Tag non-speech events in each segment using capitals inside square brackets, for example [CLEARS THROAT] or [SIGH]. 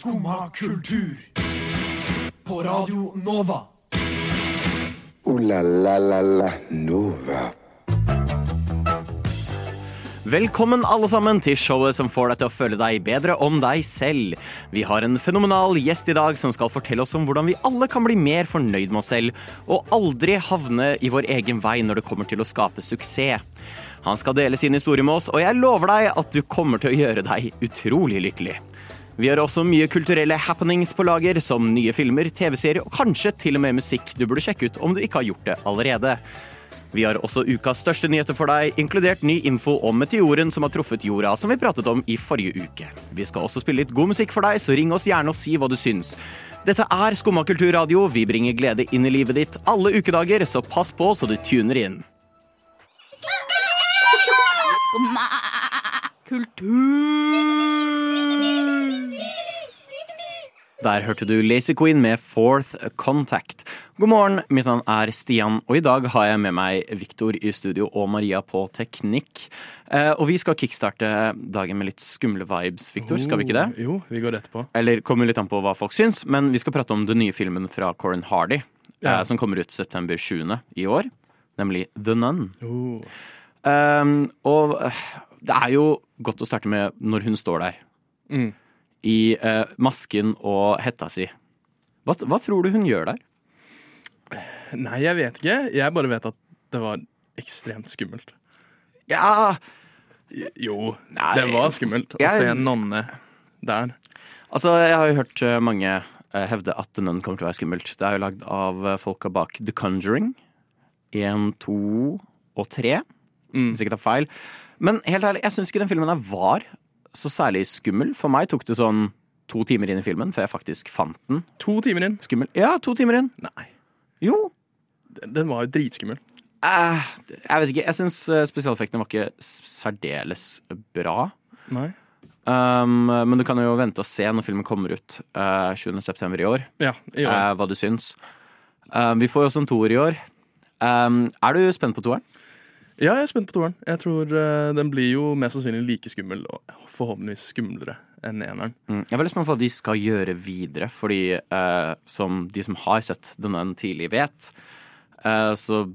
Skumma kultur. På Radio Nova. O-la-la-la-la Nova. Velkommen alle sammen til showet som får deg til å føle deg bedre om deg selv. Vi har en fenomenal gjest i dag som skal fortelle oss om hvordan vi alle kan bli mer fornøyd med oss selv, og aldri havne i vår egen vei når det kommer til å skape suksess. Han skal dele sin historie med oss, og jeg lover deg at du kommer til å gjøre deg utrolig lykkelig. Vi har også mye kulturelle happenings på lager, som nye filmer, TV-serier og kanskje til og med musikk du burde sjekke ut om du ikke har gjort det allerede. Vi har også ukas største nyheter for deg, inkludert ny info om meteoren som har truffet jorda, som vi pratet om i forrige uke. Vi skal også spille litt god musikk for deg, så ring oss gjerne og si hva du syns. Dette er Skumma kulturradio. Vi bringer glede inn i livet ditt alle ukedager, så pass på så du tuner inn. Skumma kultur. Der hørte du Lazy Queen med Fourth Contact. God morgen, mitt navn er Stian, og i dag har jeg med meg Viktor i studio og Maria på teknikk. Eh, og vi skal kickstarte dagen med litt skumle vibes, Viktor. Skal vi ikke det? Oh, Jo, vi går rett på. Eller kommer litt an på hva folk syns, men vi skal prate om den nye filmen fra Corin Hardy, Ja. eh, som kommer ut september 7. i år, nemlig The Nun. Oh. Um, og eh, det er jo godt å starte med når hun står der. Mm. I eh, masken og hetta si. Hva, hva tror du hun gjør der? Nei, jeg vet ikke. Jeg bare vet at det var ekstremt skummelt. Ja Jo, Nei, det var skummelt å jeg- se en nonne der. Altså, jeg har jo hørt eh, mange eh, hevde at The Nun kommer til å være skummelt. Det er jo lagd av eh, folka bak The Conjuring. Én, to og tre, Mm. hvis jeg ikke tar feil. Men helt ærlig, jeg syns ikke den filmen her var så særlig skummel. For meg tok det sånn to timer inn i filmen før jeg faktisk fant den To timer inn. skummel. Ja, to timer inn. Nei, Jo. den den var jo dritskummel. Eh, jeg vet ikke. Jeg syns spesialeffektene var ikke særdeles bra. Nei. Um, men du kan jo vente og se når filmen kommer ut uh, 7.9. i år, Ja, i år. Uh, hva du syns. Uh, vi får jo også en toer i år. Um, er du spent på toeren? Ja, jeg er spent på toeren. Jeg tror eh, den blir jo mest sannsynlig like skummel, og forhåpentligvis skumlere enn eneren. Mm. Jeg er veldig spent på hva de skal gjøre videre, fordi eh, som de som har sett denne tidlig vet, eh, så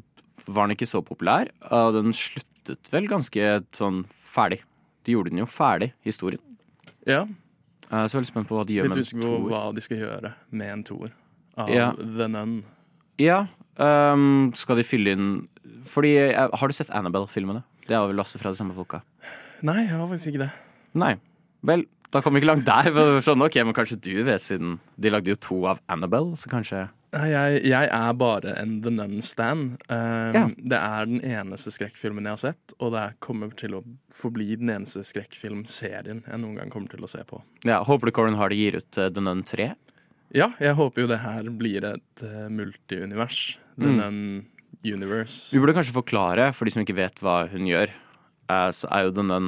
var den ikke så populær, og den sluttet vel ganske sånn ferdig. De gjorde den jo ferdig, historien. Ja, Eh, så jeg er veldig spent på hva de gjør Litt med usikker på en toer. hva de skal gjøre med en toer av Ja. The Nun. Ja, ehm, skal de fylle inn Fordi, eh, Har du sett Annabelle-filmene? Det er vel også fra de samme folka. Nei, jeg har faktisk ikke det. Nei. Vel, da kom vi ikke langt der. for Sånn, ok, Men kanskje du vet, siden de lagde jo to av Annabelle, så kanskje Nei, jeg, jeg er bare en The Nun-stan. Um, Ja. Det er den eneste skrekkfilmen jeg har sett, og det er- kommer til å forbli den eneste skrekkfilmserien jeg noen gang kommer til å se på. Ja, Håper du Corin Hardy gir ut uh, The Nun 3? Ja, jeg håper jo det her blir et uh, multiunivers. Denne Mm. Universe. Vi burde kanskje forklare, for de som ikke vet hva hun gjør, eh, så er jo den, den,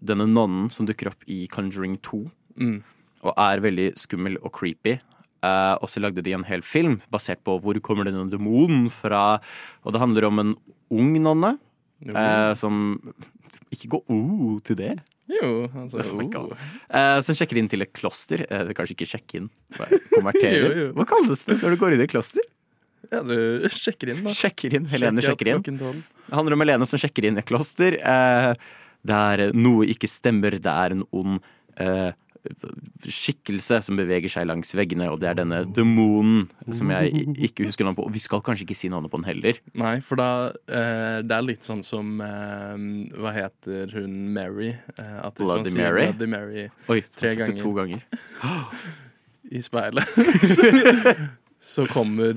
denne nonnen som dukker opp i Conjuring 2, Mm. og er veldig skummel og creepy. Eh, og så lagde de en hel film basert på hvor kommer denne demonen fra. Og det handler om en ung nonne eh, som Ikke gå o til det. Jo, altså [LAUGHS] Oh uh. [LAUGHS] Eh, som sjekker inn til et kloster. Uh, kanskje ikke sjekke inn, bare konvertere. [LAUGHS] Jo, jo. Hva kalles det når du går inn i et kloster? Ja, du sjekker inn, da. Sjekker inn. Helene Sjekker sjekker inn. Det handler om Helene som sjekker inn i et kloster. Uh, der noe ikke stemmer. Det er en ond skikkelse som beveger seg langs veggene, og det er denne demonen som jeg ikke husker navnet på. Og vi skal kanskje ikke si navnet på den heller. Nei, for da eh, Det er litt sånn som eh, Hva heter hun Mary? Eh, at Bloody Mary? Bloody Mary Oi, Tre ganger. to ganger. [GASPS] i speilet, [LAUGHS] så kommer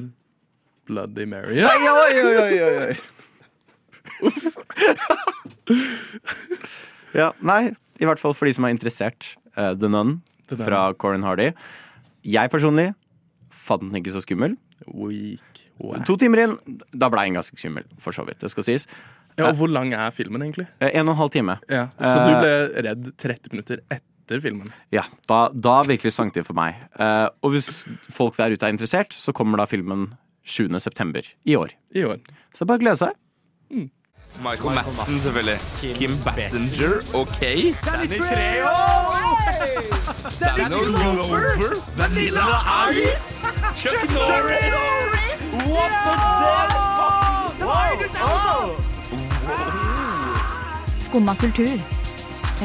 Bloody Mary. Ja. Oi, oi, oi, oi, oi. [LAUGHS] ja, nei, i hvert fall for de som er interessert. Uh, The Nun The Nun. fra Corin Hardy. Jeg personlig fant den ikke så skummel. Weak. Wow. To timer inn, da ble den ganske skummel, for så vidt. Det skal sies. Ja, og hvor lang er filmen, egentlig? Eh, En og en halv time. Ja, Så Eh, du ble redd 30 minutter etter filmen? Ja, da, da virkelig sank det for meg. Eh, og hvis folk der ute er interessert, så kommer da filmen 7. september i år. I år. Så bare glede seg. Michael Madsen, selvfølgelig. Kim Bassinger og Kay. Danny Treho! Skumma kultur.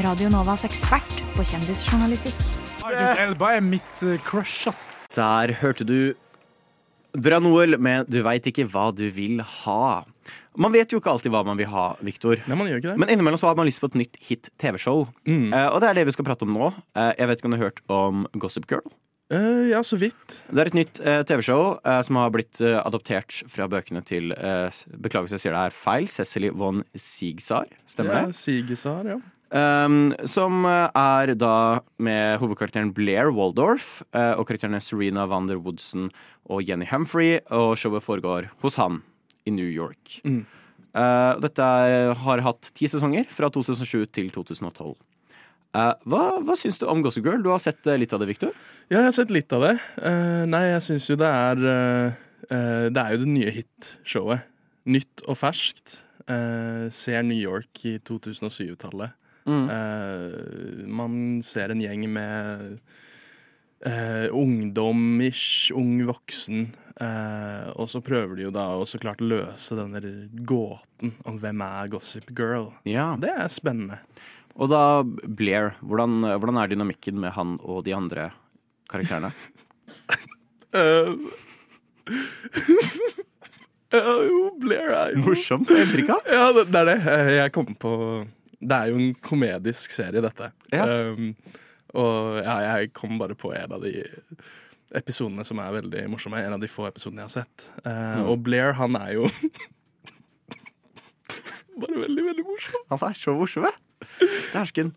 Radio Novas ekspert på kjendisjournalistikk. Idris Elba er mitt eh, crush, ass. Der hørte du Dranoel med 'Du veit ikke hva du vil ha'. Man vet jo ikke alltid hva man vil ha, Viktor. Nei, man gjør ikke det. Men innimellom så har man lyst på et nytt hit TV-show. Mm. Uh, og det er det vi skal prate om nå. Uh, jeg vet ikke om du har hørt om Gossip Girl? Uh, ja, så vidt. Det er et nytt TV-show som har blitt adoptert fra bøkene til Beklager hvis jeg sier det er feil. Cecily von Sigsar. Stemmer Ja, det? Sigisar, ja. Um, som er da med hovedkarakteren Blair Waldorf og karakterene Serena Wander Woodson og Jenny Humphrey. Og showet foregår hos han i New York. Mm. Uh, dette er, har hatt ti sesonger, fra 2007 til 2012. Uh, hva, hva syns du om Gossip Girl? Du har sett eh, litt av det, Victor? Ja, jeg har sett litt av det. Uh, nei, jeg syns jo det er eh, eh, Det er jo det nye hitshowet. Nytt og ferskt. Eh, ser New York i 2007-tallet. Mm. Eh, man ser en gjeng med eh, ungdom-ish, ung voksen. Eh, og så prøver de jo da å så klart løse denne gåten om hvem er Gossip Girl. Ja. Det er spennende. Og da Blair, hvordan, hvordan er dynamikken med han og de andre karakterene? uh, [LAUGHS] [LAUGHS] ja, jo, Blair er jo Morsomt, helt trikka. Ja, det, det er det. Eh, Jeg kom på Det er jo en komedisk serie, dette. Ja. Um, og ja, jeg kom bare på en av de episodene som er veldig morsomme. En av de få episodene jeg har sett. Eh, Og Blair, han er jo [LAUGHS] Bare veldig, veldig morsom. Han er så morsom. Dæsken.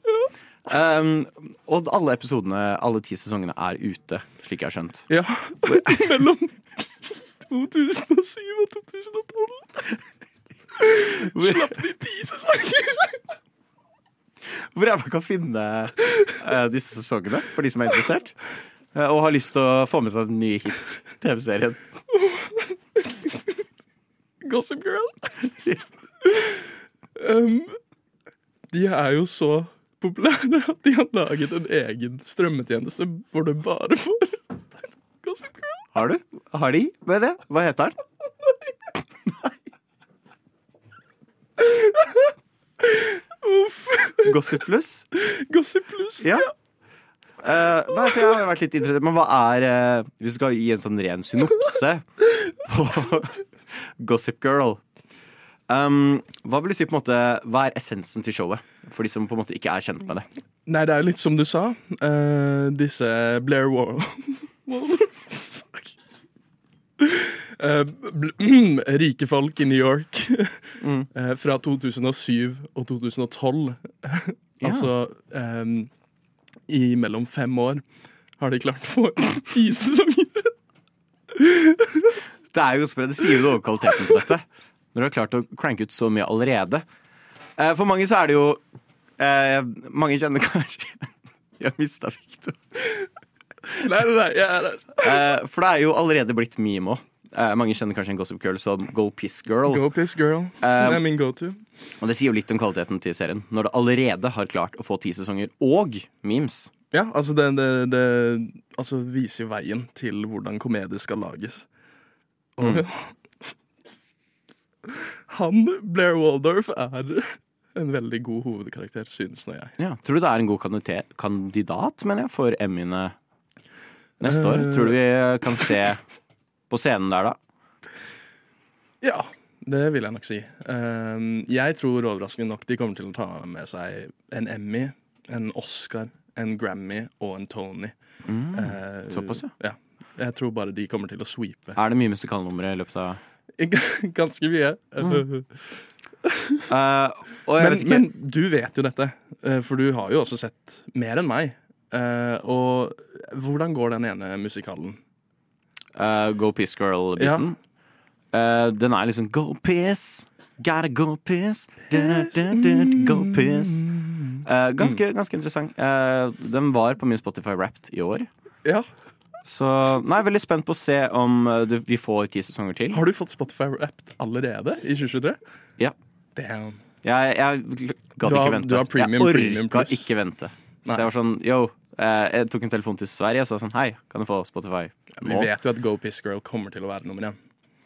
Um, og alle episodene, alle ti sesongene, er ute, slik jeg har skjønt. Ja. [LAUGHS] Mellom 2007 og 2012 [LAUGHS] slapp de ti sesonger. Hvor er man kan finne uh, disse sesongene, for de som er interessert. Uh, og har lyst til å få med seg den nye hit-TV-serien. Gossip Girl. um, de er jo så populære at de har laget en egen strømmetjeneste hvor du bare får Gossip Girl. Har du? Har de med det? Hva heter den? [LAUGHS] Uff. Gossip Pluss? Gossip Pluss. Ja. Uh, nei, for jeg har vært litt interessert Men hva er uh, Hvis vi skal gi en sånn ren synopse på [LAUGHS] Gossip Girl um, Hva vil du si på en måte Hva er essensen til showet? For de som på en måte ikke er kjent med det. Nei, det er litt som du sa. Uh, disse Blair Wall... [LAUGHS] [LAUGHS] Eh, [CLEARS THROAT] rike folk i New York [LAUGHS] Mm. eh, fra 2007 og 2012. [LAUGHS] altså um, I mellom fem år har de klart å få ti sesonger. Det er jo bra. Det sier jo noe om kvaliteten på dette. Når du har klart å cranke ut så mye allerede. Eh, for mange så er det jo eh, Mange kjenner [LAUGHS] kanskje Jeg mista Victor. Nei, nei, nei, jeg er her. For det er jo allerede blitt meme òg. Eh, mange kjenner kanskje en Gossip Girl som Go Piss Girl. Go piss girl. det er min go-to. Og det sier jo litt om kvaliteten til serien. Når det allerede har klart å få ti sesonger og memes. Ja, altså det, det, det altså viser jo veien til hvordan komedie skal lages. Og [LAUGHS] han, Blair Waldorf, er en veldig god hovedkarakter, synes nå jeg. Ja. Tror du det er en god kandidat, kandidat mener jeg, for Emmyene neste år? Eh. Tror du vi kan se på scenen der da? Ja, det vil jeg nok si. Um, jeg tror overraskende nok de kommer til å ta med seg en Emmy, en Oscar, en Grammy og en Tony. Mm, uh, Såpass, ja. ja. Jeg tror bare de kommer til å sweepe. Er det mye musikalnumre i løpet av [LAUGHS] Ganske mye. Mm. [LAUGHS] uh, men, men du vet jo dette, eh, for du har jo også sett mer enn meg. Uh, og hvordan går den ene musikalen? Eh, Go Piss Girl-biten. Eh, den er liksom Go piss, gotta go piss, da, da, da, go piss. Uh, ganske, ganske interessant. Eh, den var på min Spotify Wrapped i år. Ja. Så nei, veldig spent på å se om eh, det, vi får ti sesonger til. Har du fått Spotify Wrapped allerede i 2023? Ja. Damn. Jeg, jeg gadd ikke vente. du har premium, jeg premium orka pluss. ikke vente. Så jeg var sånn yo, eh, jeg tok en telefon til Sverige og sa sånn hei, kan du få Spotify Vi vet jo at Go Piss Girl kommer til å være nummer én.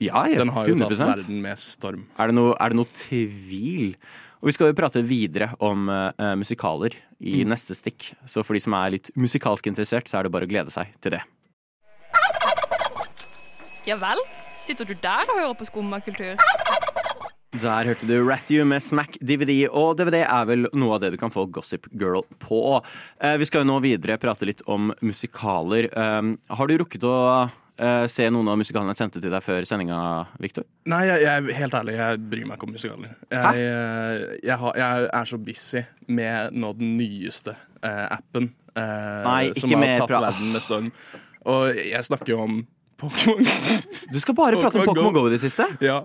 Ja, ja, Den har jo tatt 100%. verden med storm. Er det, noe, er det noe tvil? Og vi skal jo prate videre om uh, musikaler i Mm. neste stikk. Så for de som er litt musikalsk interessert, så er det bare å glede seg til det. Ja vel? Sitter du der og hører på skummakultur? Der hørte du Rathew med Smack DVD, og DVD er vel noe av det du kan få Gossip Girl på. Eh, vi skal jo nå videre prate litt om musikaler. Eh, har du rukket å eh, se noen av musikalene jeg sendte til deg før sendinga, Victor? Nei, jeg, jeg, helt ærlig, jeg bryr meg ikke om musikaler. Jeg, jeg, har, jeg er så busy med nå den nyeste eh, appen eh, Nei, som har tatt verden med storm. Og jeg snakker jo om Pokémon. [LAUGHS] Du skal bare prate om Pokémon Go i det siste. ja.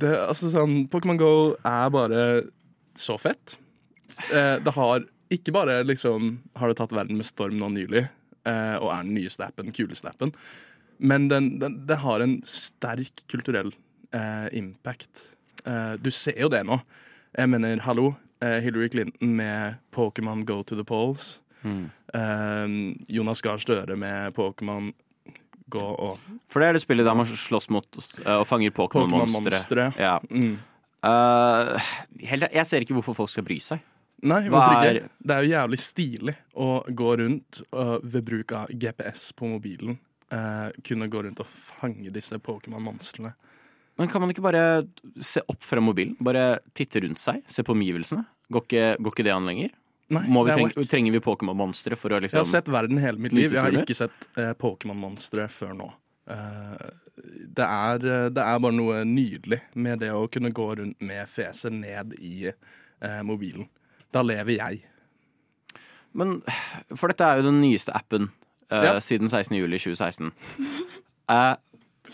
Det, altså, sånn, Pokémon Go er bare så fett. Eh, det har ikke bare liksom Har det tatt verden med storm nå nylig, eh, og er den nyeste appen, kuleste appen, men den, den, den har en sterk kulturell eh, impact. Eh, du ser jo det nå. Jeg mener, hallo. Eh, Hillary Clinton med Pokémon Go to the Polls. Eh, Jonas Gahr Støre med Pokémon Gå og For det er det spillet der man slåss mot og fanger Pokémon-monstre. Ja. mm. Uh, jeg ser ikke hvorfor folk skal bry seg. Nei, hvorfor ikke? Det er jo jævlig stilig å gå rundt uh, ved bruk av GPS på mobilen. Uh, kunne gå rundt og fange disse Pokémon-monstrene. Men kan man ikke bare se opp fra mobilen? Bare titte rundt seg? Se på omgivelsene? Går ikke, går ikke det an lenger? Nei, Må vi treng, trenger vi Pokémon-monstre for å liksom Jeg liksom har sett verden hele mitt liv. Jeg har ikke sett eh, Pokémon-monstre før nå. Eh, det, er, eh, det er bare noe nydelig med det å kunne gå rundt med fjeset ned i eh, mobilen. Da lever jeg. Men For dette er jo den nyeste appen eh, Ja. siden 16. juli 2016. [LAUGHS] Eh,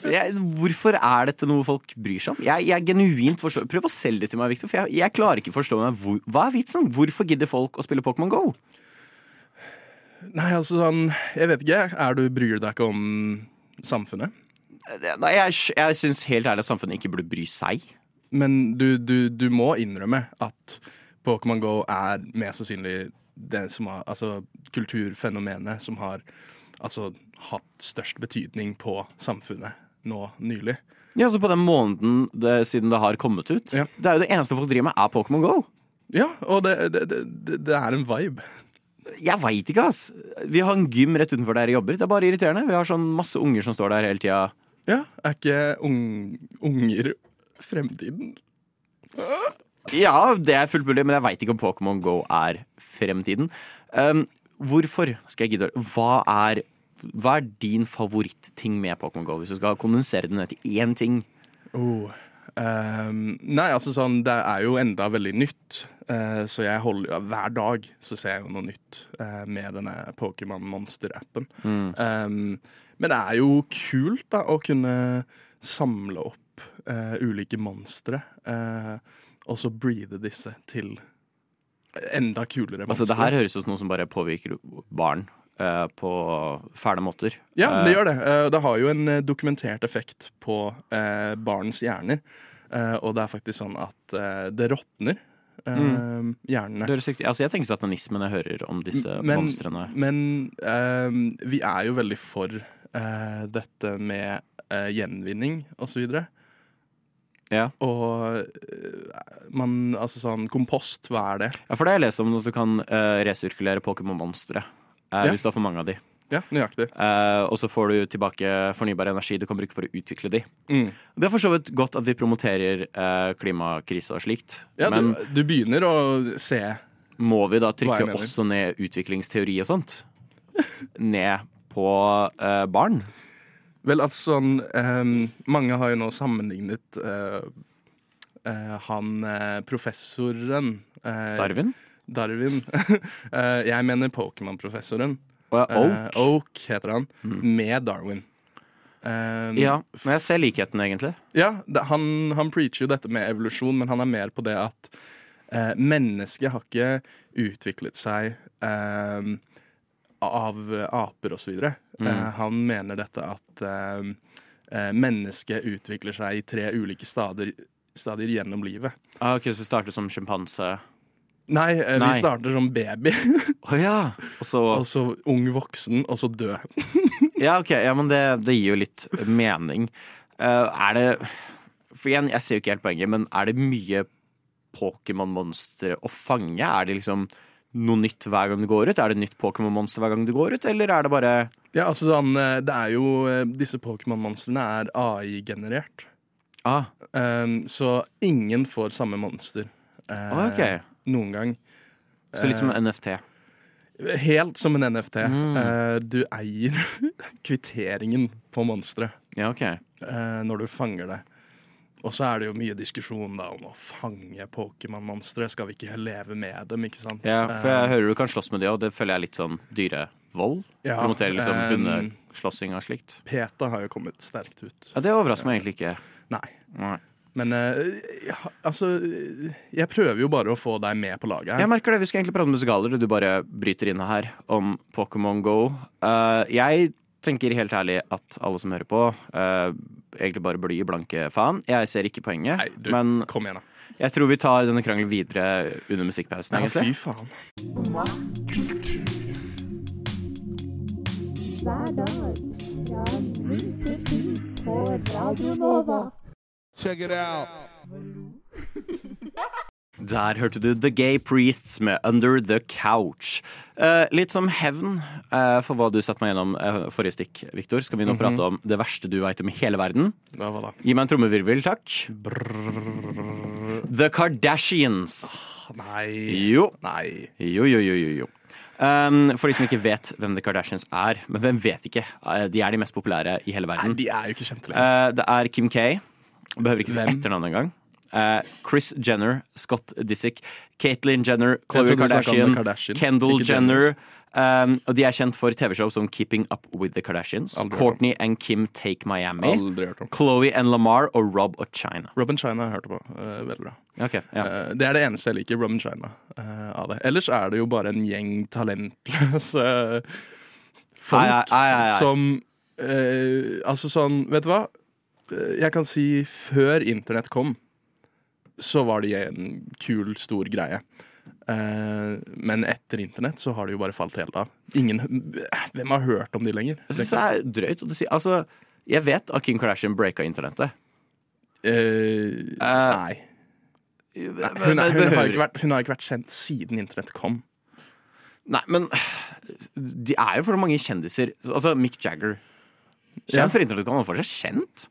jeg, hvorfor er dette noe folk bryr seg om? Jeg, jeg genuint forstår Prøv å selge det til meg, Victor, for jeg, jeg klarer ikke å forstå meg. Hvor, hva er vitsen? Hvorfor gidder folk å spille Pokémon Go? Nei, altså sånn Jeg vet ikke. Er du Bryr du deg ikke om samfunnet? Eh, Nei, jeg, jeg syns helt ærlig at samfunnet ikke burde bry seg. Men du, du, du må innrømme at Pokémon Go er mest sannsynlig det som har, altså, kulturfenomenet som har altså, hatt størst betydning på samfunnet nå nylig. Ja, så På den måneden det, siden det har kommet ut Ja. Det er jo det eneste folk driver med, er Pokémon Go. Ja, og det, det, det, er en vibe. Jeg veit ikke, ass. Vi har en gym rett utenfor der jeg jobber. Det er bare irriterende. Vi har sånn masse unger som står der hele tida. Ja, er ikke un unger fremtiden? Ja, det er fullt mulig, men jeg veit ikke om Pokémon Go er fremtiden. Um, hvorfor skal jeg gidde hva er, hva er din favorittting med Pokémon Go, hvis du skal kondensere det ned til én ting? Oh. Um, nei, altså sånn, det er jo enda veldig nytt. Uh, så jeg holder ja, Hver dag så ser jeg jo noe nytt uh, med denne Pokémon Monster-appen. Ehm, men det er jo kult da å kunne samle opp uh, ulike monstre. og så breede disse til enda kulere Altså, det her høres ut som noe som bare påvirker barn på fæle måter. Ja, Eh, det gjør det. Eh, Det har jo en eh, dokumentert effekt på eh, barns hjerner. Eh, og det er faktisk sånn at eh, det råtner eh, hjernene. Altså, jeg tenker satanisme når jeg hører om disse Men, monstrene. men eh, vi er jo veldig for eh, dette med eh, gjenvinning og så videre. Ja. Og eh, man Altså sånn kompost, hva er det? ja, for det har jeg lest om at du kan eh, resirkulere Pokémon-monstre. Eh, Ja. Hvis du har for mange av de. Ja, nøyaktig. Eh, og så får du tilbake fornybar energi du kan bruke for å utvikle de. Mm. Det er for så vidt godt at vi promoterer eh, klimakrise og slikt. Ja, men du, du begynner å se må vi da trykke også ned utviklingsteori og sånt? ned på eh, barn? Vel, altså sånn ehm, Mange har jo nå sammenlignet eh, eh, han eh, professoren Darwin? Darwin. [LAUGHS] Eh, jeg mener Pokémon-professoren. Og ja, Oak? Oak heter han. Med Darwin. Ehm, Ja, men jeg ser likheten, egentlig. ja det, han, han preacher jo dette med evolusjon, men han er mer på det at uh, mennesket har ikke utviklet seg uh, av eh, aper så videre. Eh, han mener dette at uh, eh, mennesket utvikler seg i tre ulike stader, stadier gjennom livet. Ah, ok, Så vi startet som sjimpanse. Nei, vi Nei. starter som baby, [LAUGHS] Å ja. Og så og så ung voksen, og så død. [LAUGHS] Ja, ok. Ja, men det, det gir jo litt mening. Eh, er det For igjen, jeg ser jo ikke helt poenget, men er det mye Pokémon-monstre å fange? Er det liksom noe nytt hver gang det går ut? Er det nytt Pokémon-monster hver gang det går ut, eller er det bare Ja, altså sånn, eh, det er jo eh, Disse Pokémon-monstrene er AI-generert. ah, Um, så ingen får samme monster eh, Ok. Noen gang. Så litt som Eh, en NFT. Helt som en NFT. Mm. Eh, du eier [LAUGHS] kvitteringen på monsteret Ja, ok. eh, når du fanger det. Og så er det jo mye diskusjon da om å fange Pokémon-monstre. Skal vi ikke leve med dem, ikke sant? Ja, for Eh, jeg hører du kan slåss med det, og det føler jeg er litt sånn dyrevold. Ja, Promoterer liksom eh, hundeslåssing og slikt. PETA har jo kommet sterkt ut. Ja, Det overrasker meg egentlig ikke. Nei. Nei. Men uh, ja, altså Jeg prøver jo bare å få deg med på laget her. Jeg merker det, Vi skal egentlig prate om musikaler, og du bare bryter inn her om Pokémon Go. Uh, jeg tenker helt ærlig at alle som hører på, uh, egentlig bare blir blanke faen. Jeg ser ikke poenget, Nei, du, men kom igjen, da. jeg tror vi tar denne krangelen videre under musikkpausen. Ja, egentlig. fy faen. hver dag fra 9 til 10 på Radio Nova. Check it out. Der hørte du The Gay Priests med Under The Couch. Eh, litt som hevn eh, for hva du satte meg gjennom eh, forrige stikk, Victor, skal vi nå prate om det verste du veit om i hele verden. Ja, hva da? Gi meg en trommevirvel, takk. The Kardashians. Nei. Jo. Nei. Jo, jo, jo, jo, jo. Um, for de som ikke vet hvem The Kardashians er, men hvem vet ikke? Eh, de er de mest populære i hele Nei, verden. de er jo ikke kjente lenger. Eh, det er Kim K. Behøver ikke si etternavn engang. Uh, Chris Jenner, Scott Disick, Caitlyn Jenner, Khloe du Kardashian, Kendall Jenner. Um, og de er kjent for TV-show som Keeping Up With The Kardashians, Aldri. Courtney and Kim Take Miami. Chloe and Lamar og Rob og China. Rob and China har jeg hørt på. Uh, veldig bra. Okay, ja. uh, det er det eneste jeg liker, Rob and China, av det. Ellers er det jo bare en gjeng talentløse folk Ai, ai, ai, som Altså sånn, vet du hva? Eh, Jeg kan si før internett kom, så var de en kul, stor greie. Uh, men etter internett så har det jo bare falt helt av. Ingen, hvem har hørt om de lenger? Jeg synes det er drøyt å si. Altså, jeg vet at Kim Kardashian breaka internettet. Eh, nei. Hun, er, hun, har ikke vært, hun har ikke vært kjent siden internett kom. Nei, men de er jo for mange kjendiser. Altså, Mick Jagger. Kjent Ja. for internett, han er fortsatt kjent.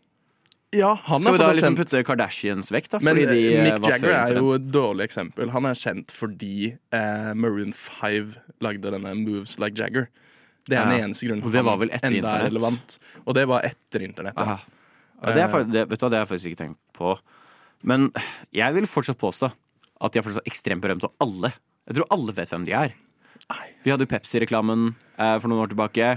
Ja, han Skal vi da liksom putte Kardashians vekk, da? Men de eh, eh, Mick Jagger er jo et dårlig eksempel. Han er kjent fordi eh, Maroon 5 lagde denne Moves Like Jagger. Det er den eneste grunnen Og det var vel etter enda er internett? relevant. Og det var etter internett. Ja, det, er, fa- det, vet du det har jeg faktisk ikke tenkt på. Men jeg vil fortsatt påstå at de er fortsatt ekstremt berømte, og alle Jeg tror alle vet hvem de er. Vi hadde jo Pepsi-reklamen eh, for noen år tilbake.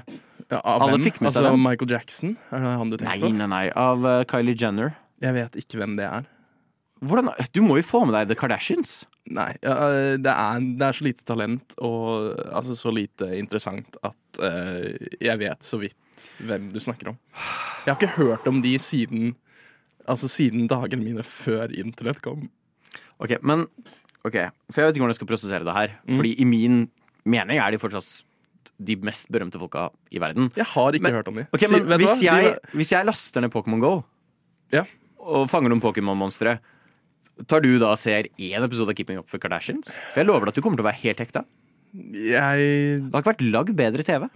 Ja, av Alle hvem? fikk med seg altså, den. Michael Jackson? Er det han du Nei, tenker på? nei, nei. Av eh, Kylie Jenner. Jeg vet ikke hvem det er. Hvordan, du må jo få med deg The Kardashians. Nei, ja, eh, det, er, det er så lite talent og altså, så lite interessant at eh, jeg vet så vidt hvem du snakker om. Jeg har ikke hørt om de siden Altså siden dagene mine før internett kom. Ok, men Ok, For jeg vet ikke hvordan jeg skal prosessere det her. Mm. Fordi i min mening er de fortsatt de mest berømte folka i verden. Jeg har ikke Men- hørt om de. Okay, men hvis jeg, hvis jeg laster ned Pokémon GO Ja. og fanger noen Pokémon-monstre, tar du da og ser én episode av Keeping Up with Kardashians? For jeg lover deg at du kommer til å være helt hekta. jeg, Det har ikke vært lagd bedre TV.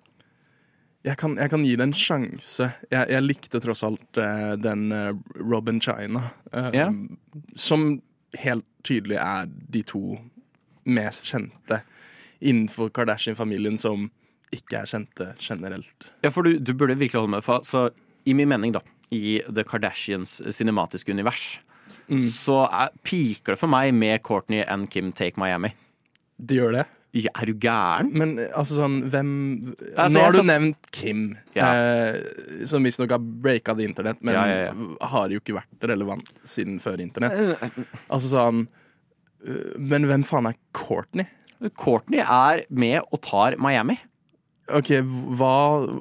jeg, kan, jeg kan gi det en sjanse. Jeg, jeg likte tross alt uh, den uh, Robin China, Uh, Ja. som helt tydelig er de to mest kjente innenfor Kardashian-familien som ikke er kjente generelt. Ja, for du, du burde virkelig holde med. For, så i min mening, da, i The Kardashians cinematiske univers, Mm. så er, piker det for meg med Courtney and Kim Take Miami. De gjør det. Ja, er du gæren? Men eh, altså sånn, hvem Altså, Nå har du satt- nevnt Kim, Ja. eh, som visstnok har breaka det internett, men Ja, ja, har jo ikke vært relevant siden før internett. Altså sånn Men hvem faen er Courtney? Courtney er med og tar Miami. Ok, hva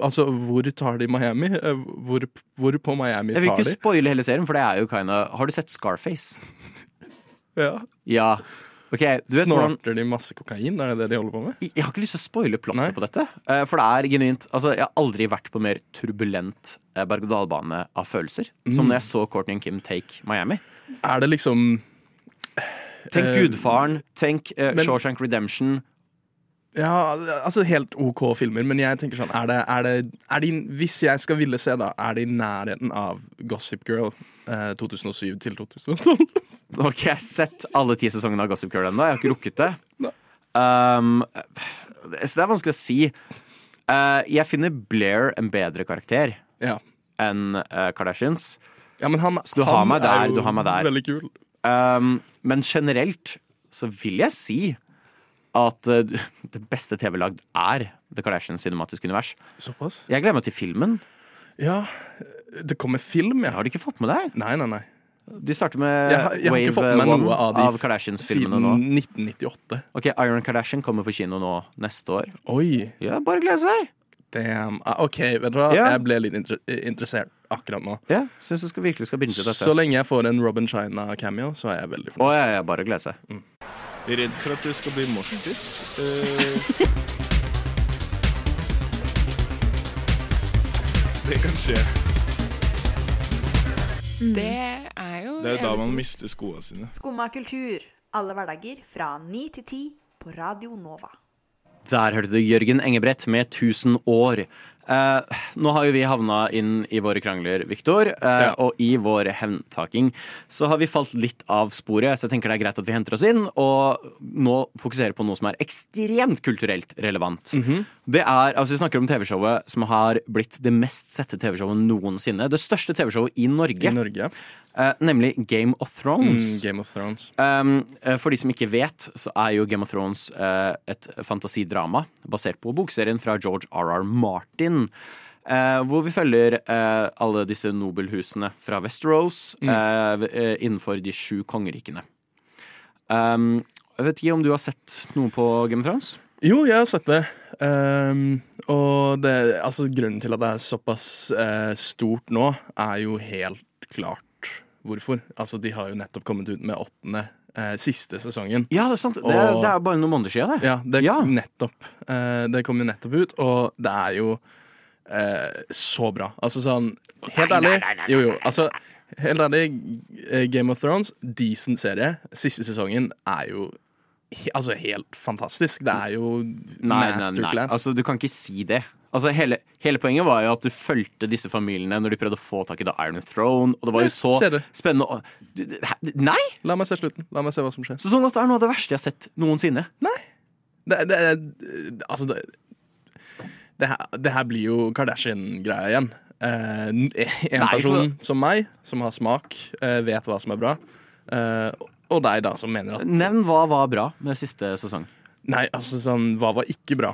Altså, hvor tar de Miami? Eh, Hvor, hvor på Miami tar de? Jeg vil ikke de? spoile hele serien, for det er jo kinda Har du sett Scarface? [LAUGHS] Ja. Ja. Okay, du vet hvordan Snorter de masse kokain? Er det det de holder på med? Jeg har ikke lyst til å spoile Nei. plottet på dette. eh, For det er genuint Altså, jeg har aldri vært på mer turbulent eh, berg-og-dal-bane av følelser. Som Mm. når jeg så Courtney Kim take Miami. Er det liksom Tenk Eh, Gudfaren. Tenk eh, men- Shawshank Redemption. Ja, altså helt OK filmer, men jeg tenker sånn er det, er det, er de, Hvis jeg skal ville se, da, er det i nærheten av Gossip Girl eh, 2007 til 2012? Nå har ikke jeg sett alle ti sesongene av Gossip Girl ennå. Jeg har ikke rukket det. Um, så det er vanskelig å si. Uh, jeg finner Blair en bedre karakter Ja. enn uh, Kardashians. ja, men han, Så du har meg der, er du har meg der. Veldig kul. Um, men generelt så vil jeg si at uh, [LAUGHS] det beste TV lagd er The Kardashians cinematiske univers. Såpass? Jeg gleder meg til filmen. Ja, det kommer film, ja. Har du ikke fått med deg? Nei, nei, nei. De starter med Jeg, har- jeg har Wave med One av av Kardashians-filmene nå. 1998. Ok, Iron Kardashian kommer på kino nå neste år. Oi, Ja, bare glede seg. Damn. Ah, OK, vet du hva? Ja. Jeg ble litt inter interessert akkurat nå. Ja, Syns du skal virkelig skal binge dette. Så lenge jeg får en Robin China-cameo, så er jeg veldig Å fornøyd. ja, ja, bare glede seg. Redd for at det skal bli morsomt. Eh, det kan skje. Det er jo Det er jo da man mister skoene sine. Skumma kultur. Alle hverdager fra ni til ti på Radio Nova. Der hørte du Jørgen Engebrett med 1000 år. Eh, nå har jo vi havna inn i våre krangler, Viktor, eh, og i vår hevntaking så har vi falt litt av sporet, så jeg tenker det er greit at vi henter oss inn og nå fokuserer på noe som er ekstremt kulturelt relevant. Det er, altså Vi snakker om TV-showet som har blitt det mest sette TV-showet noensinne. Det største TV-showet i Norge, I Norge. Eh, nemlig Game of Thrones. Mm, Game of Thrones. Um, uh, for de som ikke vet, så er jo Game of Thrones uh, et fantasidrama basert på bokserien fra George R.R. Martin. hvor vi følger alle disse nobelhusene fra Westeros mm. innenfor de sju kongerikene. Um, jeg vet ikke om du har sett noe på Game of Thrones? Jo, jeg har sett det. Um, og det, altså, grunnen til at det er såpass stort nå, er jo helt klart hvorfor. Altså, de har jo nettopp kommet ut med åttende eh, siste sesongen. Ja, det er sant. Det, er- Og- det er bare noen måneder siden, det. Ja, det Ja. nettopp. Eh, det kom jo nettopp ut, og det er jo eh, så bra. Altså sånn Helt ærlig Jo, jo. Altså, helt ærlig, eh, Game of Thrones, decent serie. Siste sesongen er jo he, altså helt fantastisk. Det er jo Nei, nei, nei. Altså, du kan ikke si det. Altså, hele, hele poenget var jo at du fulgte disse familiene når de prøvde å få tak i The Iron Throne. Og det var jo så spennende det-? Nei! La meg se slutten. La meg se hva som skjer. Så sånn at det er noe av det verste jeg har sett noensinne. Det, det, er- altså det, det, her, det her blir jo Kardashian-greia igjen. Eh, en Nei, person som meg, som har smak, eh, vet hva som er bra. Eh, og deg, da, som mener at Nevn hva var bra med siste sesong. Nei, altså sånn Hva var ikke bra?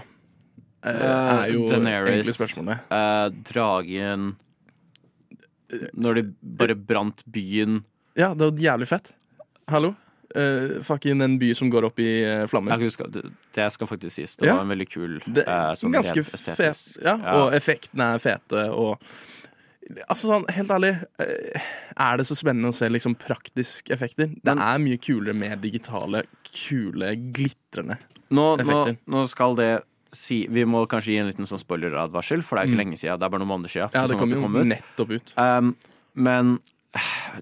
Eh, er jo Daenerys, egentlig spørsmålet. eh, dragen Når de bare brant byen. Ja, det var jævlig fett. Hallo? Uh, fucking en by som går opp i uh, flammer. Det, skal faktisk sies. Det Ja. var en veldig kul Det uh, sånn ganske fet, ja, Ja. og effektene er fete, og Altså sånn, Helt ærlig, eh, er det så spennende å se liksom praktiske effekter? Det Men- er mye kulere med digitale, kule, glitrende Nå, nå, nå skal det si Vi må kanskje gi en liten sånn spoileradvarsel, for det er ikke Mm. lenge siden. Det er bare noen måneder siden. Ja, det sesongen kom jo kom ut. nettopp ut. Um, men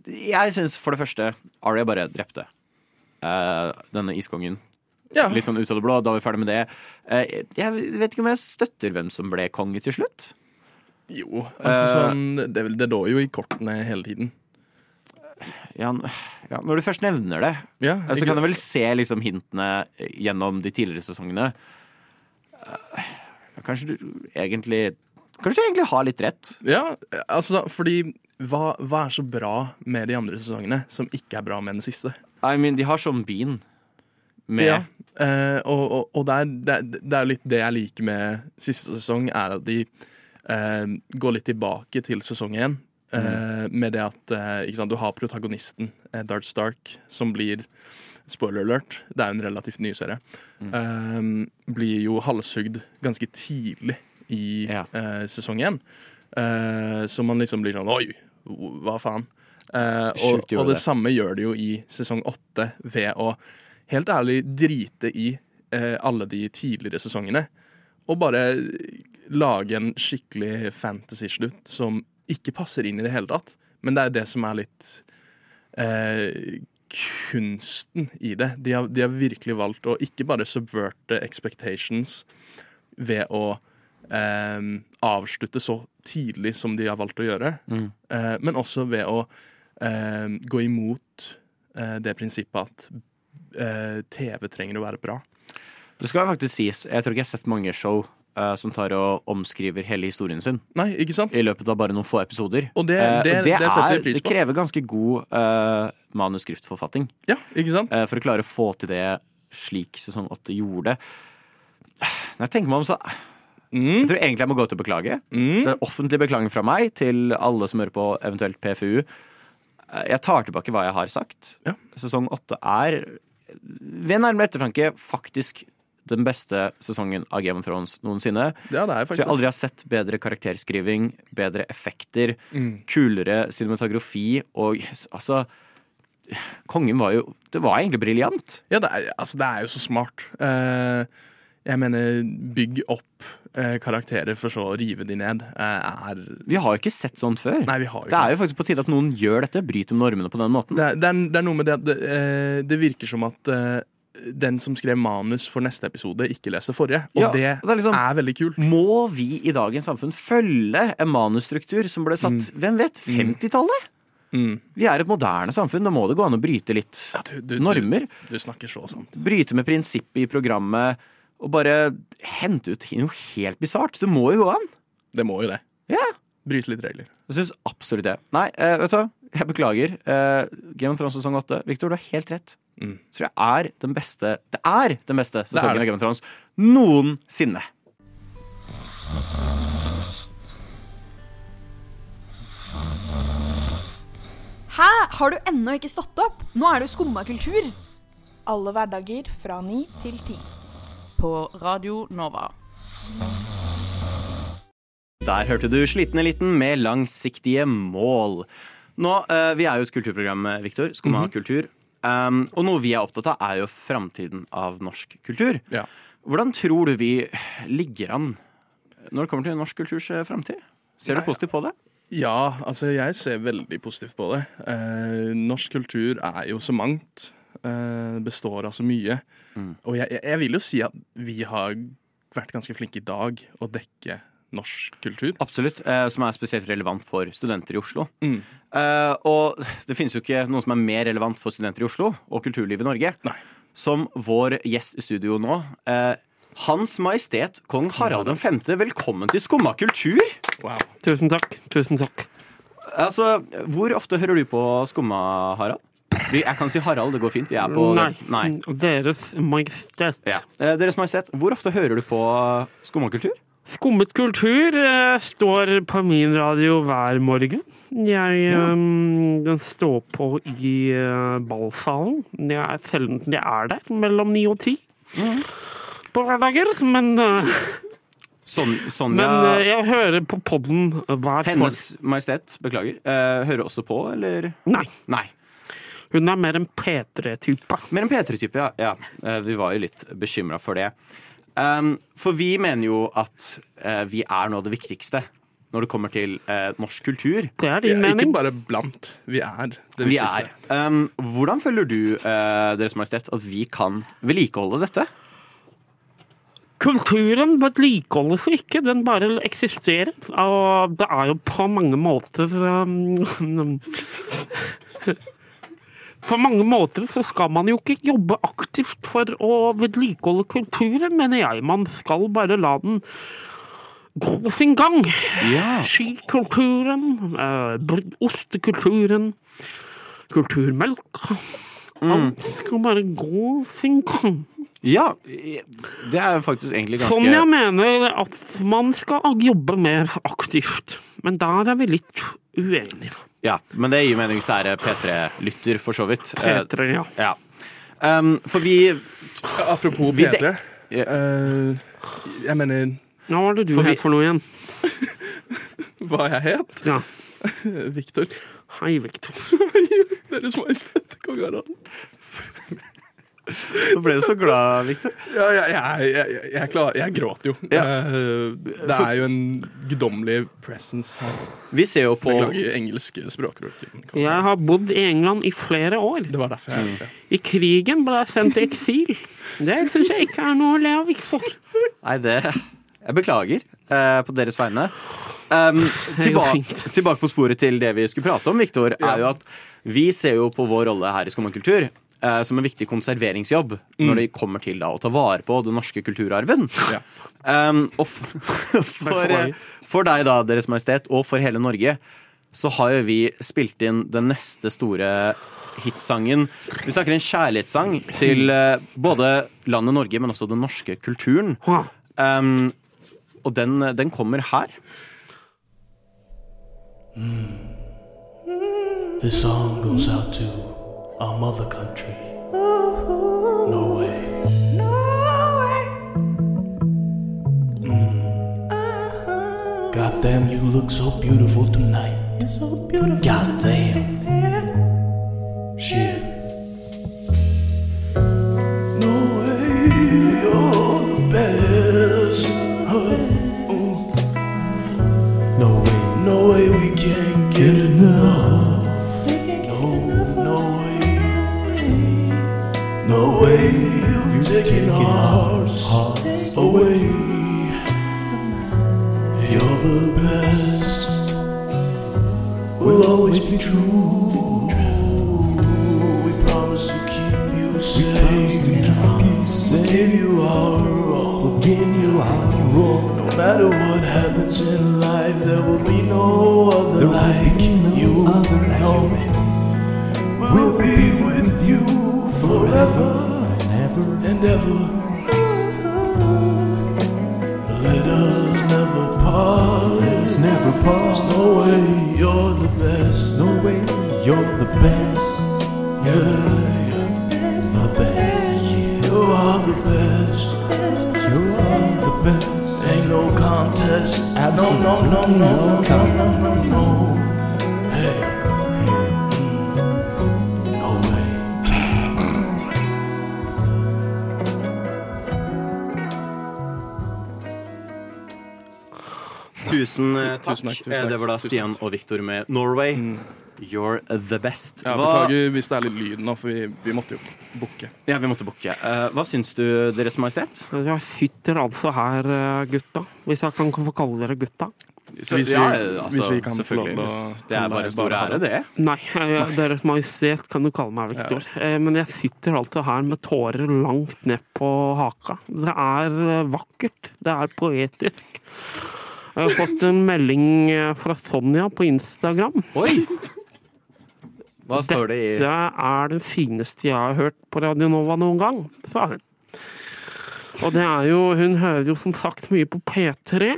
jeg syns for det første Arya bare drepte uh, denne iskongen. Ja. Litt sånn ut av det blå. Da var vi ferdig med det. Uh, jeg vet ikke om jeg støtter hvem som ble konge til slutt. Jo, altså Eh, sånn Det, det lå jo i kortene hele tiden. Ja, ja, når du først nevner det, Ja, så kan jeg vel se liksom hintene gjennom de tidligere sesongene. Eh, Kanskje du egentlig Kanskje du egentlig har litt rett. Ja, altså fordi hva, hva er så bra med de andre sesongene som ikke er bra med den siste? I mean, de har sånn Bean med Ja, eh, og, og, og det, er, det, er, det litt det jeg liker med siste sesong, er at de eh, går litt tilbake til sesong én. eh, Med det at eh, sant, du har protagonisten, eh, Dart Stark, som blir Spoiler alert, det er jo en relativt ny serie. eh, blir jo halshugd ganske tidlig i Ja. uh, sesong én. Uh, så man liksom blir sånn Oi, hva faen? Eh, og, og det det. samme gjør det jo i sesong åtte ved å helt ærlig drite i eh, alle de tidligere sesongene. Og bare lage en skikkelig fantasy-slutt som ikke passer inn i det hele tatt. Men det er det som er litt eh, kunsten i det. De har, de har virkelig valgt å ikke bare subverte expectations ved å eh, avslutte så tidlig som de har valgt å gjøre, Mm. eh, men også ved å eh, gå imot eh, det prinsippet at eh, TV trenger å være bra. Det skal faktisk sies, jeg tror ikke jeg har sett mange show eh, som tar og omskriver hele historien sin Nei, ikke sant? i løpet av bare noen få episoder. Og det, Eh, det, og det, det er, det krever ganske god uh, manuskriptforfatting Ja, ikke sant? for å klare å få til det slik sesong åtte gjorde. Når jeg tenker meg om, så Jeg Mm, tror egentlig jeg må gå til å beklage. mm. Det er offentlig beklaging fra meg til alle som hører på eventuelt PFU. Jeg tar tilbake hva jeg har sagt. Ja. Sesong åtte er ved nærmere ettertanke faktisk den beste sesongen av Game of Thrones noensinne. Ja, det er faktisk Så jeg aldri har sett bedre karakterskriving, bedre effekter, Mm. kulere cinematografi og altså Kongen var jo Det var egentlig briljant. Ja, det er, altså, det er jo så smart. Uh, jeg mener, bygg opp eh, karakterer for så å rive de ned, eh, er Vi har jo ikke sett sånt før. Nei, vi har jo Det ikke er jo faktisk på tide at noen gjør dette, bryter normene på den måten. det. Er, det, er, det er noe med det at det, eh, det virker som at eh, den som skrev manus for neste episode, ikke leste forrige. Og Ja, det, det er liksom- er veldig kult. Må vi i dagens samfunn følge en manusstruktur som ble satt hvem vet, 50-tallet? Mm. Vi er et moderne samfunn, da må det gå an å bryte litt Ja, du, du, normer. Du, du snakker så sant. Bryte med prinsippet i programmet og bare hente ut noe helt bisart. Det må jo gå an. Det må jo det. Ja. Bryte litt regler. Jeg syns absolutt det. Nei, eh, vet du hva? Jeg beklager. Eh, Game of Thrones sesong åtte. Victor, du har helt rett. Mm. Så det er den beste Det er den beste sesongen av Game of Thrones noensinne. Hæ? Har du ennå ikke stått opp? Nå er det jo skumma kultur. Alle hverdager fra ni til ti. På Radio Nova. Der hørte du Sliten eliten med langsiktige mål. Nå, eh, Vi er jo et kulturprogram, Viktor. Skumma Mhm. kultur. Um, og noe vi er opptatt av, er jo framtiden av norsk kultur. Ja. Hvordan tror du vi ligger an når det kommer til norsk kulturs eh, framtid? Ser du positivt på det? Ja, altså jeg ser veldig positivt på det. Eh, norsk kultur er jo så mangt. Eh, består av så mye. Mm. Og jeg- jeg vil jo si at vi har vært ganske flinke i dag å dekke norsk kultur. Absolutt. eh, som er spesielt relevant for studenter i Oslo. Mm. Eh, og det finnes jo ikke noe som er mer relevant for studenter i Oslo og kulturlivet i Norge Nei. som vår gjest i studio nå. eh, Hans Majestet Kong Harald 5., velkommen til Skumma kultur! Wow. Tusen takk. Tusen takk. Altså, Hvor ofte hører du på Skumma, Harald? Jeg kan si Harald, det går fint. Vi er på Nei. Nei. Deres Majestet. Ja. Eh, Deres Majestet, hvor ofte hører du på Skumma kultur? Skummet kultur eh, står på min radio hver morgen. Jeg Ja. eh, Den står på i eh, ballsalen. Jeg er sjelden jeg er der, mellom ni og ti. På hverdager, men, eh, Son, Sonja men eh, jeg hører på podden hver Hennes Majestet, beklager, eh, hører også på, eller? Nei. Nei. Hun er mer en P3-type. Mer en P3-type, ja. ja. Eh, Vi var jo litt bekymra for det. Um, for vi mener jo at eh, vi er noe av det viktigste når det kommer til eh, norsk kultur. Det er din mening. ikke bare blant, vi er det Vi viktigste. er. Um, hvordan føler du, eh, Deres Majestet, at vi kan vedlikeholde dette? Kulturen vedlikeholdes ikke, den bare eksisterer. Og det er jo på mange måter um, [LAUGHS] På mange måter så skal man jo ikke jobbe aktivt for å vedlikeholde kulturen, mener jeg. Man skal bare la den gå sin gang. Ja. Skikulturen, eh, ostekulturen, kulturmelk. Alt skal bare gå sin gang. Ja, det er faktisk egentlig ganske Sånn jeg mener at man skal jobbe mer aktivt. Men der er vi litt uenige. Ja, Men det gir mening hvis det er P3-lytter, for så vidt. Eh, P3, ja. ja. Um, for vi Apropos Vi P3. dek- Ja. eh, jeg mener Hva var det du For vi- het for noe igjen? [LAUGHS] hva jeg het. Ja. [LAUGHS] Victor. Hei, Victor. [LAUGHS] Deres Majestet Kong Harald. Nå ble du så glad, Victor. Ja, jeg, jeg, jeg, jeg, klar, jeg gråter jo. Ja. Det er jo en guddommelig presence her. Vi ser jo på Beklager engelske språkbruk. Jeg har bodd i England i flere år. Det var derfor jeg mm. I krigen ble jeg sendt i eksil. Det syns jeg ikke er noe å le av, Victor. Nei, det Jeg beklager eh, på deres vegne. Um, tilbake, tilbake på sporet til det vi skulle prate om, Victor, er jo at vi ser jo på vår rolle her i Skum kultur eh, som en viktig konserveringsjobb når det kommer til da, å ta vare på den norske kulturarven. Um, og [LAUGHS] for, eh, for deg, da, Deres Majestet, og for hele Norge, så har jo vi spilt inn den neste store hitsangen. Vi snakker en kjærlighetssang til eh, både landet Norge, men også den norske kulturen. Um, og den, den kommer her. This song goes out to our mother country, Norway. Mm. God damn, you look so beautiful tonight. You're so beautiful. God damn. never. There's no way you're the best. No way you're the best. Yeah, yeah. the best. You are the best. You are the best. Ain't no contest. Absolutely no, no, no, no, no, no, no, no. no. Tusen eh, takk. Tusen takk, tusen Eh, takk, Det var da Stian og Viktor med 'Norway'. You're the best. Ja, beklager hvis det er litt lyd nå, for vi, vi måtte jo bukke. Ja, vi måtte bukke. Uh, hva syns du, Deres Majestet? Jeg sitter altså her, gutta. Hvis jeg kan få kalle dere gutta. Så- Hvis vi- ja, altså, hvis vi kan få lov til å Det er bare en stor ære, det. Nei, jeg, Deres Majestet kan du kalle meg, Viktor. Eh, Men jeg sitter altså her med tårer langt ned på haka. Det er vakkert. Det er poetisk. Jeg har fått en melding eh, fra Sonja på Instagram. Oi! Hva står det i Dette er det fineste jeg har hørt på Radio Nova noen gang, sa hun. Og det er jo Hun hører jo som sagt mye på P3,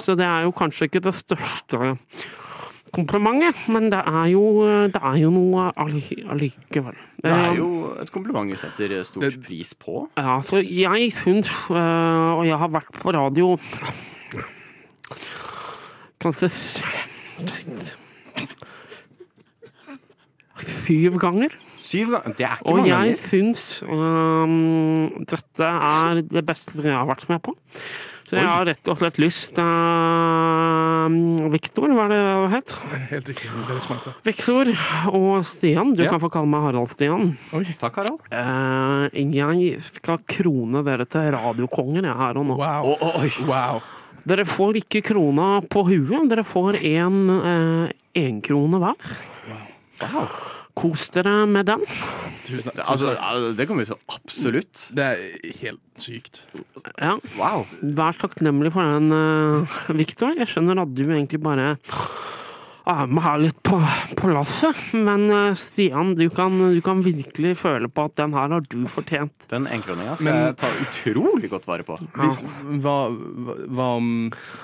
så det er jo kanskje ikke det største komplimentet, men det er jo, det er jo noe allikevel. Det er jo et kompliment vi setter stor pris på. Ja, så jeg syns, og jeg har vært på radio kanskje syv ganger. Syv ganger? Det er ikke Og mange jeg ganger. syns um, dette er det beste jeg har vært med på. Så jeg Oi. har rett og slett lyst uh, Viktor, hva er det det het? Helt riktig. Deres Majestet. Viktor og Stian. Du Ja. kan få kalle meg Harald Stian. Takk, Harald. Uh, jeg skal krone dere til radiokonger jeg her og nå. Wow, Wow. Dere får ikke krona på huet, dere får en eh, hver. Kos dere med den. Tusen tusen. Det- Altså, det kan vi så absolutt. Det er helt sykt. Ja. Wow. Vær takknemlig for den, Victor. Jeg skjønner at du egentlig bare er med her litt på, på lasset, men eh, Stian, du kan, du kan virkelig føle på at den her har du fortjent. Den enkroninga skal Men- jeg ta utrolig godt vare på. Hvis, hva, hva, hva om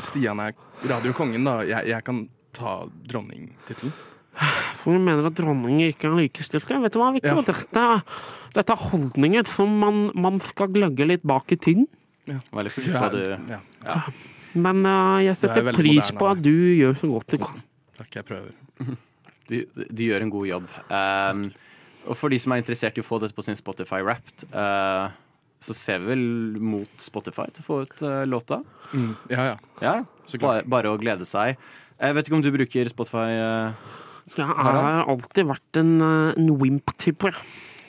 Stian er radiokongen, da? Jeg, jeg kan ta dronningtittelen. For vi mener at dronninger ikke er likestilte. Vet du hva, Viktor? Dette, dette er holdninger som man, man skal gløgge litt bak i tiden. Veldig forsiktig Ja. ja. Men uh, jeg er setter pris moderne på at du gjør så godt du kan. Takk, jeg prøver. [LAUGHS] Du, du gjør en god jobb. Um, Og for de som er interessert i å få dette på sin Spotify Wrapped, uh, så ser vi vel mot Spotify til å få ut uh, låta. Mm, ja, ja. Ja, Så klart. bare, bare å glede seg. Jeg vet ikke om du bruker Spotify? Uh, Jeg har alltid vært en, eh, en wimp-type.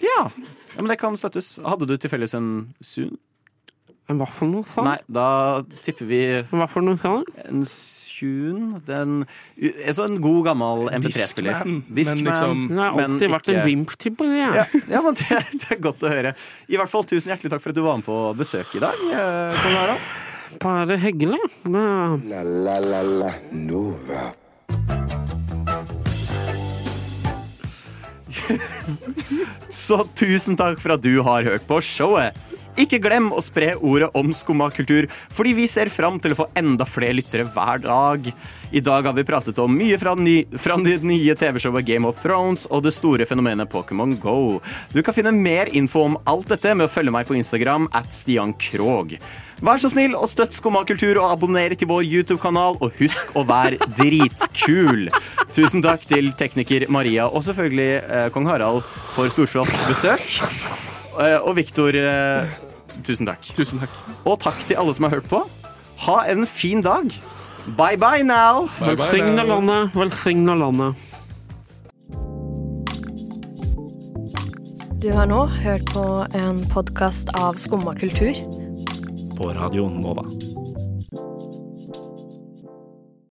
Ja. ja, men det kan støttes. Hadde du tilfeldigvis en Zoom? En hva for noe, sa? Nei, da tipper vi Hva for noe, sa? En Tune den, En sånn god, gammel MP3-spiller. Discman, men liksom- Det har men alltid vært en ikke- wimp-type. Ja. Ja, ja, men det, [LAUGHS] det er godt å høre. I hvert fall Tusen hjertelig takk for at du var med på besøk i dag. eh, Kong Harald. Bare hyggelig. Det- La la la la Nova. [LAUGHS] Så tusen takk for at du har hørt på showet. Ikke glem å spre ordet om skumma kultur, fordi vi ser fram til å få enda flere lyttere hver dag. I dag har vi pratet om mye fra, ny, nye TV-showet Game of Thrones og det store fenomenet Pokémon Go. Du kan finne mer info om alt dette med å følge meg på Instagram at Stian Krog. Vær så snill og støtt Skumma kultur og abonner til vår YouTube-kanal, og husk å være dritkul. Tusen takk til tekniker Maria og selvfølgelig eh, kong Harald for storslått besøk. Eh, og Viktor, eh, tusen takk. Tusen takk. Og takk til alle som har hørt på. Ha en fin dag. Bye bye now. Velsigna landet, velsigna landet. Du har nå hørt på en podkast av Skumma kultur. På radioen Nova.